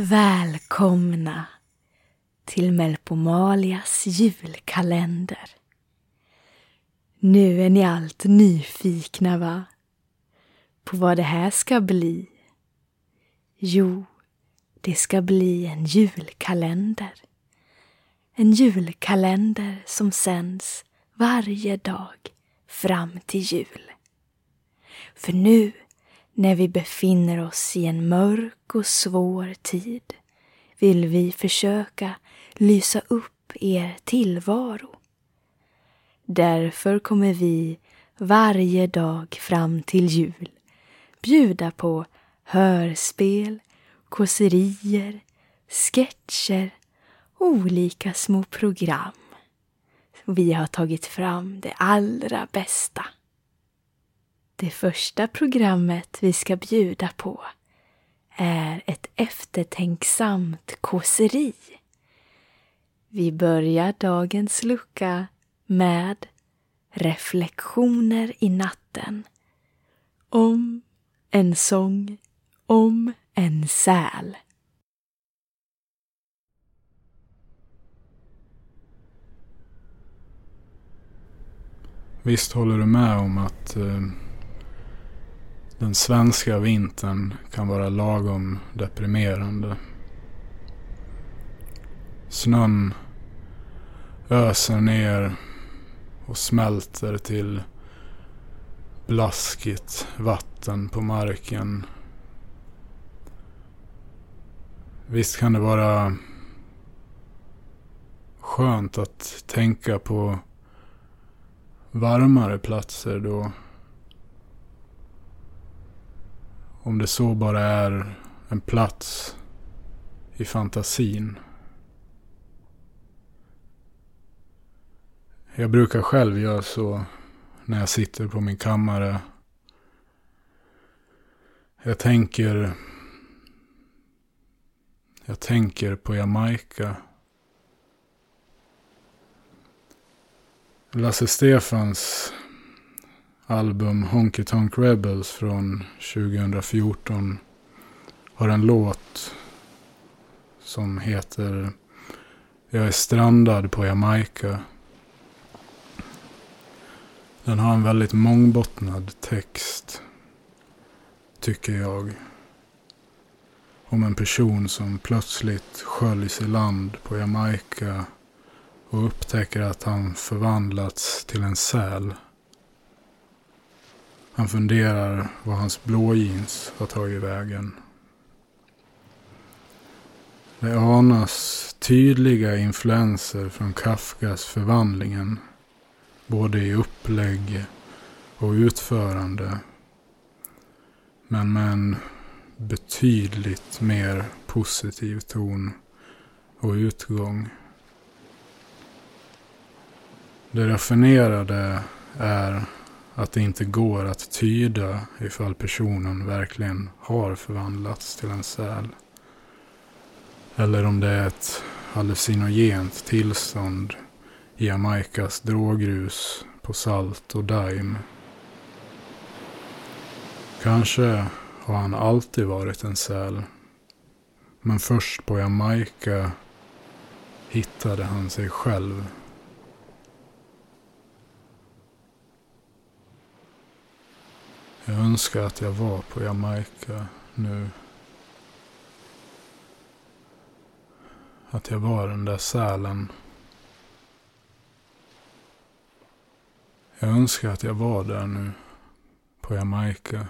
Välkomna till Melpomalias julkalender. Nu är ni allt nyfikna va? På vad det här ska bli? Jo, det ska bli en julkalender. En julkalender som sänds varje dag fram till jul. För nu när vi befinner oss i en mörk och svår tid vill vi försöka lysa upp er tillvaro. Därför kommer vi varje dag fram till jul bjuda på hörspel, kåserier, sketcher och olika små program. Vi har tagit fram det allra bästa. Det första programmet vi ska bjuda på är ett eftertänksamt kåseri. Vi börjar dagens lucka med Reflektioner i natten om en sång om en säl. Visst håller du med om att eh, den svenska vintern kan vara lagom deprimerande. Snön öser ner och smälter till blaskigt vatten på marken. Visst kan det vara skönt att tänka på varmare platser då. Om det så bara är en plats i fantasin. Jag brukar själv göra så när jag sitter på min kammare. Jag tänker jag tänker på Jamaica. Lasse Stefans album Honky Tonk Rebels från 2014 har en låt som heter Jag är strandad på Jamaica. Den har en väldigt mångbottnad text, tycker jag. Om en person som plötsligt sköljs i land på Jamaica och upptäcker att han förvandlats till en säl. Han funderar var hans blåjeans har tagit vägen. Det anas tydliga influenser från Kafkas förvandlingen. Både i upplägg och utförande. Men med en betydligt mer positiv ton och utgång. Det raffinerade är att det inte går att tyda ifall personen verkligen har förvandlats till en säl. Eller om det är ett hallucinogent tillstånd i Jamaicas drogrus på salt och daim. Kanske har han alltid varit en säl. Men först på Jamaica hittade han sig själv. Önskar att jag var på Jamaica nu. Att jag var den där sälen. Jag önskar att jag var där nu. På Jamaica.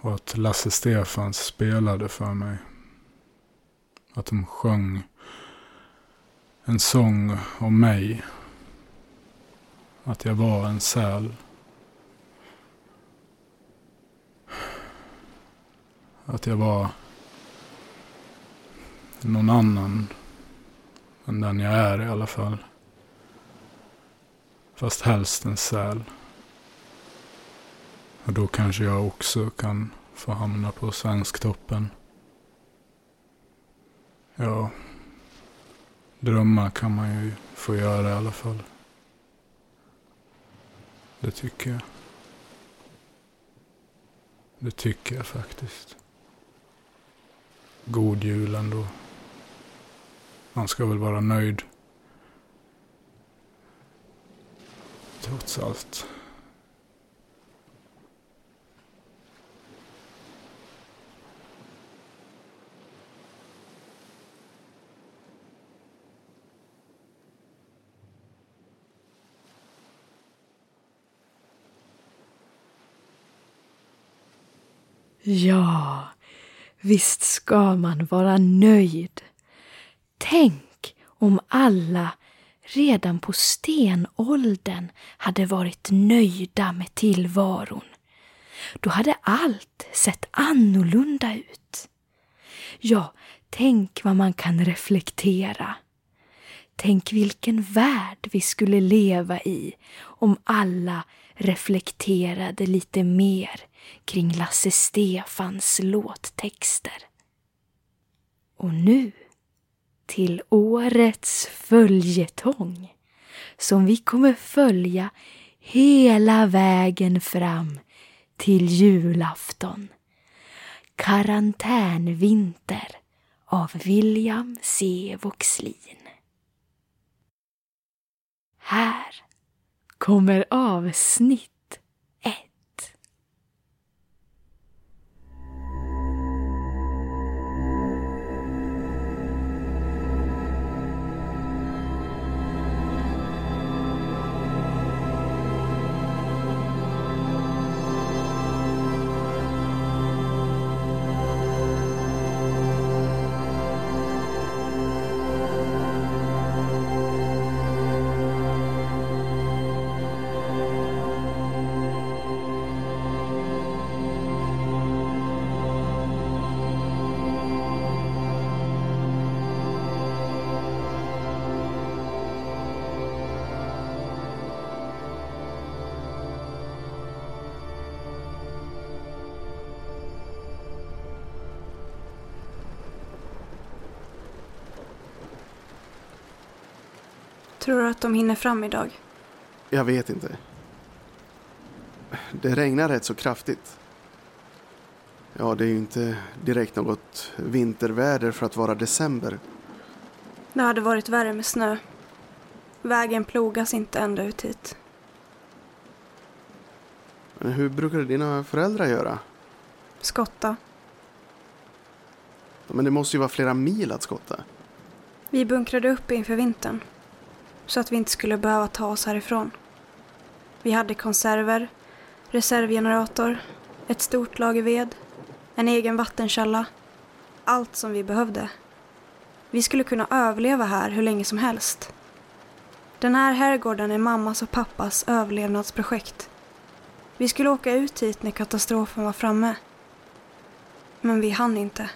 Och att Lasse Stefans spelade för mig. Att de sjöng en sång om mig. Att jag var en säl. Att jag var någon annan än den jag är i alla fall. Fast helst en säl. Och då kanske jag också kan få hamna på Svensktoppen. Ja, drömmar kan man ju få göra i alla fall. Det tycker jag. Det tycker jag faktiskt god jul ändå. Man ska väl vara nöjd. Trots allt. Ja, visst ska man vara nöjd. Tänk om alla redan på stenåldern hade varit nöjda med tillvaron. Då hade allt sett annorlunda ut. Ja, tänk vad man kan reflektera. Tänk vilken värld vi skulle leva i om alla reflekterade lite mer kring Lasse Stefans låttexter. Och nu till årets följetong som vi kommer följa hela vägen fram till julafton. Karantänvinter av William C. Voxlin. Här kommer avsnitt Tror du att de hinner fram idag? Jag vet inte. Det regnar rätt så kraftigt. Ja, det är ju inte direkt något vinterväder för att vara december. Det hade varit värre med snö. Vägen plogas inte ända ut hit. Men hur brukade dina föräldrar göra? Skotta. Men det måste ju vara flera mil att skotta. Vi bunkrade upp inför vintern så att vi inte skulle behöva ta oss härifrån. Vi hade konserver, reservgenerator, ett stort lager ved, en egen vattenkälla. Allt som vi behövde. Vi skulle kunna överleva här hur länge som helst. Den här herrgården är mammas och pappas överlevnadsprojekt. Vi skulle åka ut hit när katastrofen var framme. Men vi hann inte.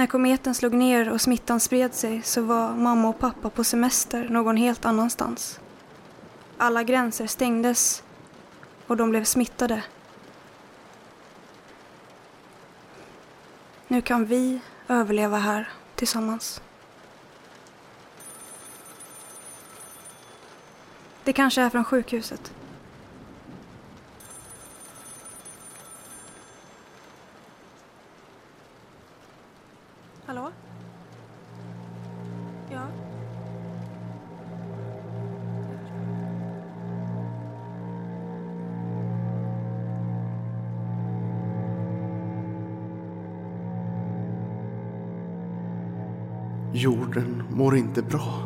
När kometen slog ner och smittan spred sig så var mamma och pappa på semester någon helt annanstans. Alla gränser stängdes och de blev smittade. Nu kan vi överleva här tillsammans. Det kanske är från sjukhuset. Jorden mår inte bra.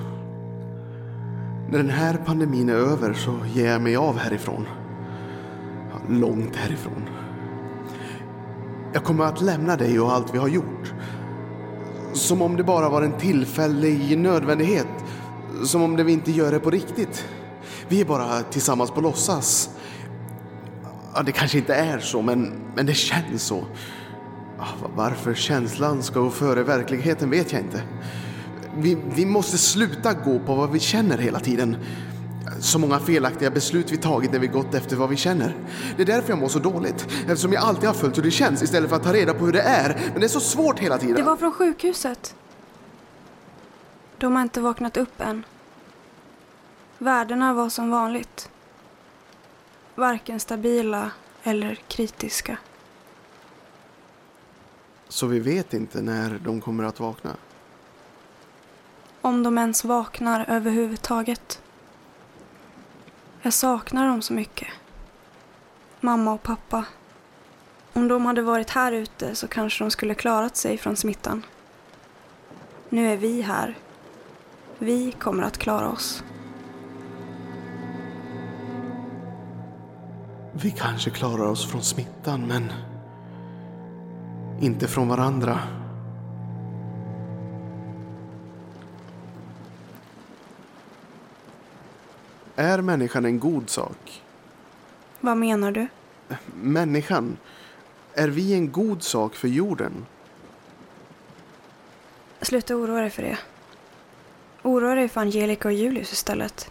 När den här pandemin är över så ger jag mig av härifrån. Långt härifrån. Jag kommer att lämna dig och allt vi har gjort. Som om det bara var en tillfällig nödvändighet. Som om det vi inte gör det på riktigt. Vi är bara tillsammans på låtsas. Ja, det kanske inte är så, men, men det känns så. Ah, varför känslan ska gå före verkligheten vet jag inte. Vi, vi måste sluta gå på vad vi känner hela tiden. Så många felaktiga beslut vi tagit när vi gått efter vad vi känner. Det är därför jag mår så dåligt. Eftersom jag alltid har följt hur det känns istället för att ta reda på hur det är. Men det är så svårt hela tiden. Det var från sjukhuset. De har inte vaknat upp än. Värdena var som vanligt. Varken stabila eller kritiska. Så vi vet inte när de kommer att vakna. Om de ens vaknar överhuvudtaget. Jag saknar dem så mycket. Mamma och pappa. Om de hade varit här ute så kanske de skulle klarat sig från smittan. Nu är vi här. Vi kommer att klara oss. Vi kanske klarar oss från smittan, men inte från varandra. Är människan en god sak? Vad menar du? Människan, är vi en god sak för jorden? Sluta oroa dig för det. Oroa dig för Angelica och Julius istället.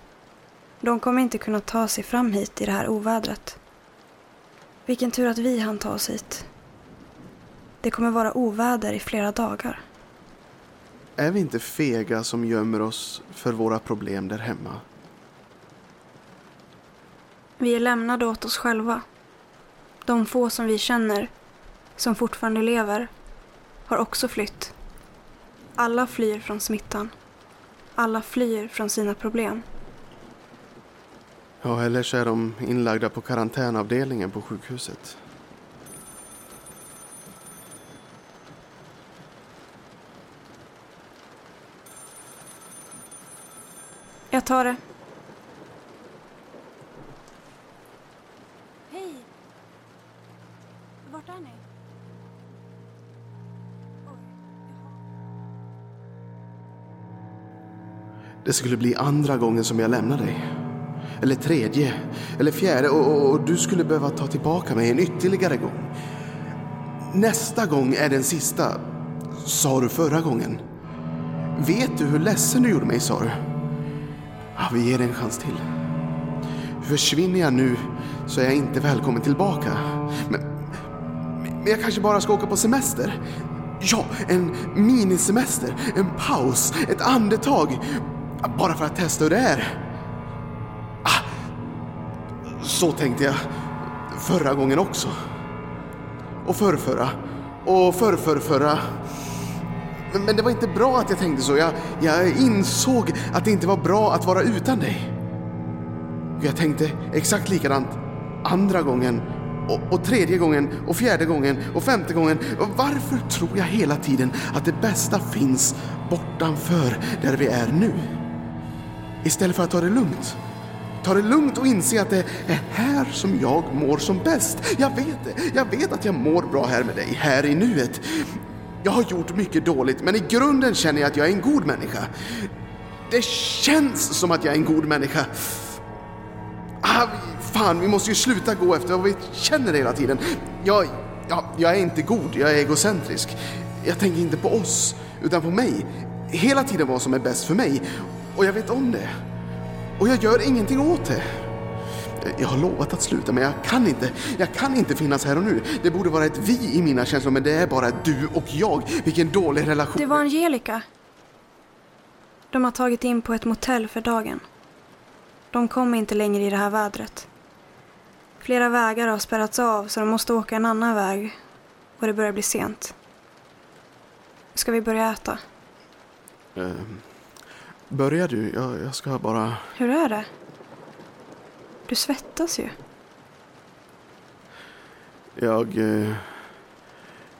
De kommer inte kunna ta sig fram hit i det här ovädret. Vilken tur att vi hann ta oss hit. Det kommer vara oväder i flera dagar. Är vi inte fega som gömmer oss för våra problem där hemma? Vi är lämnade åt oss själva. De få som vi känner, som fortfarande lever, har också flytt. Alla flyr från smittan. Alla flyr från sina problem. Ja, eller så är de inlagda på karantänavdelningen på sjukhuset. Jag tar det. Hej! Vart är ni? Det skulle bli andra gången som jag lämnar dig. Eller tredje, eller fjärde och, och, och du skulle behöva ta tillbaka mig en ytterligare gång. Nästa gång är den sista, sa du förra gången. Vet du hur ledsen du gjorde mig, sa du? Ja, vi ger det en chans till. Försvinner jag nu så är jag inte välkommen tillbaka. Men, men jag kanske bara ska åka på semester. Ja, en minisemester, en paus, ett andetag. Bara för att testa hur det är. Ah, så tänkte jag förra gången också. Och förrförra. Och förrförrförra. Men, men det var inte bra att jag tänkte så. Jag, jag insåg att det inte var bra att vara utan dig. Jag tänkte exakt likadant andra gången och, och, tredje gången och fjärde gången och femte gången. Varför tror jag hela tiden att det bästa finns bortanför där vi är nu? Istället för att ta det lugnt. Ta det lugnt och inse att det är här som jag mår som bäst. Jag vet det. Jag vet att jag mår bra här med dig, här i nuet. Jag har gjort mycket dåligt, men i grunden känner jag att jag är en god människa. Det känns som att jag är en god människa. Ah, fan, vi måste ju sluta gå efter vad vi känner hela tiden. Jag, jag, jag är inte god, jag är egocentrisk. Jag tänker inte på oss, utan på mig. Hela tiden vad som är bäst för mig. Och jag vet om det. Och jag gör ingenting åt det. Jag har lovat att sluta, men jag kan inte. Jag kan inte finnas här och nu. Det borde vara ett vi i mina känslor, men det är bara du och jag. Vilken dålig relation. Det var Angelica. De har tagit in på ett motell för dagen. De kommer inte längre i det här vädret. Flera vägar har spärrats av så de måste åka en annan väg och det börjar bli sent. Ska vi börja äta? Uh, börjar du? Jag, jag ska bara... Hur är det? Du svettas ju. Jag... Uh,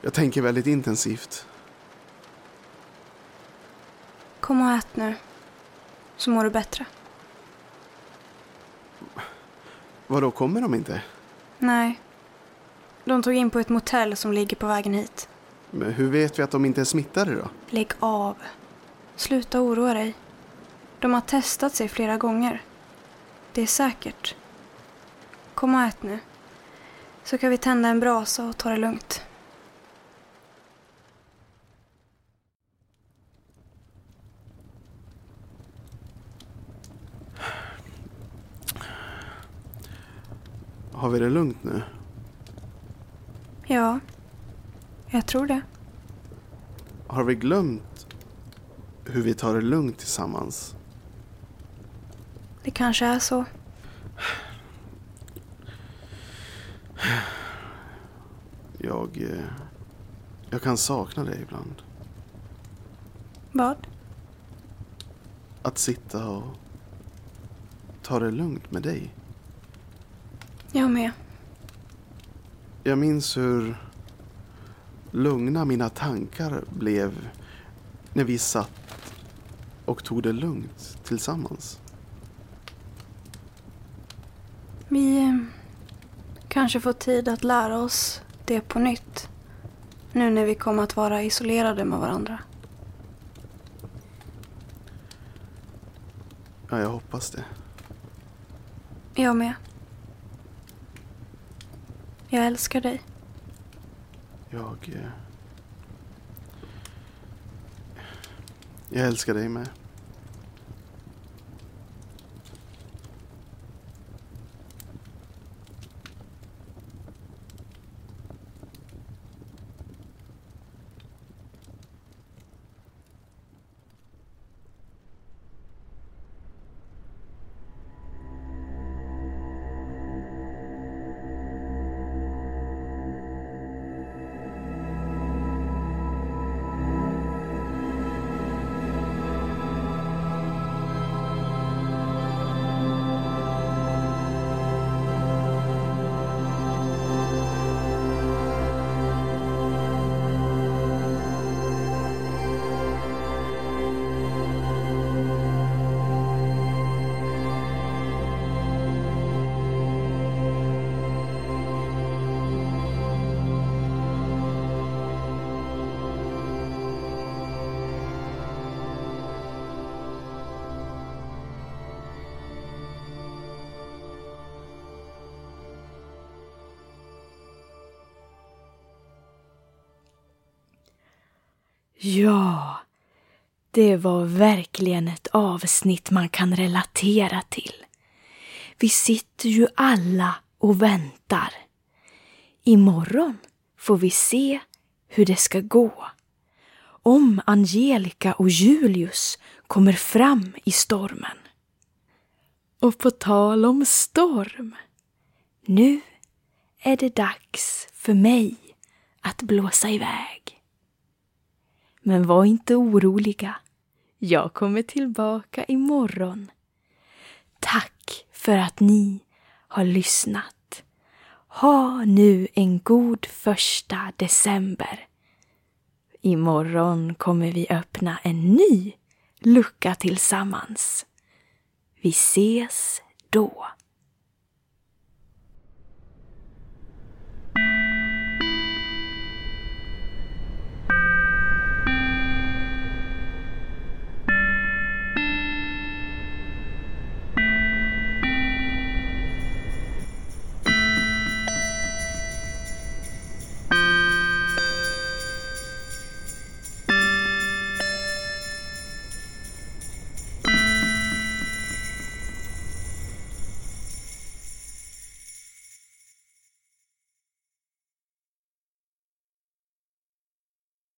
jag tänker väldigt intensivt. Kom och ät nu. Så mår du bättre. Vadå, kommer de inte? Nej. De tog in på ett motell som ligger på vägen hit. Men hur vet vi att de inte är smittade då? Lägg av. Sluta oroa dig. De har testat sig flera gånger. Det är säkert. Kom och ät nu. Så kan vi tända en brasa och ta det lugnt. Har vi det lugnt nu? Ja, jag tror det. Har vi glömt hur vi tar det lugnt tillsammans? Det kanske är så. Jag... Jag kan sakna dig ibland. Vad? Att sitta och ta det lugnt med dig. Jag med. Jag minns hur lugna mina tankar blev när vi satt och tog det lugnt tillsammans. Vi eh, kanske får tid att lära oss det på nytt. Nu när vi kommer att vara isolerade med varandra. Ja, jag hoppas det. Jag med. Jag älskar dig. Jag... eh, Jag älskar dig med. Ja, det var verkligen ett avsnitt man kan relatera till. Vi sitter ju alla och väntar. Imorgon får vi se hur det ska gå. Om Angelica och Julius kommer fram i stormen. Och på tal om storm. Nu är det dags för mig att blåsa iväg. Men var inte oroliga. Jag kommer tillbaka imorgon. Tack för att ni har lyssnat. Ha nu en god första december. Imorgon kommer vi öppna en ny lucka tillsammans. Vi ses då.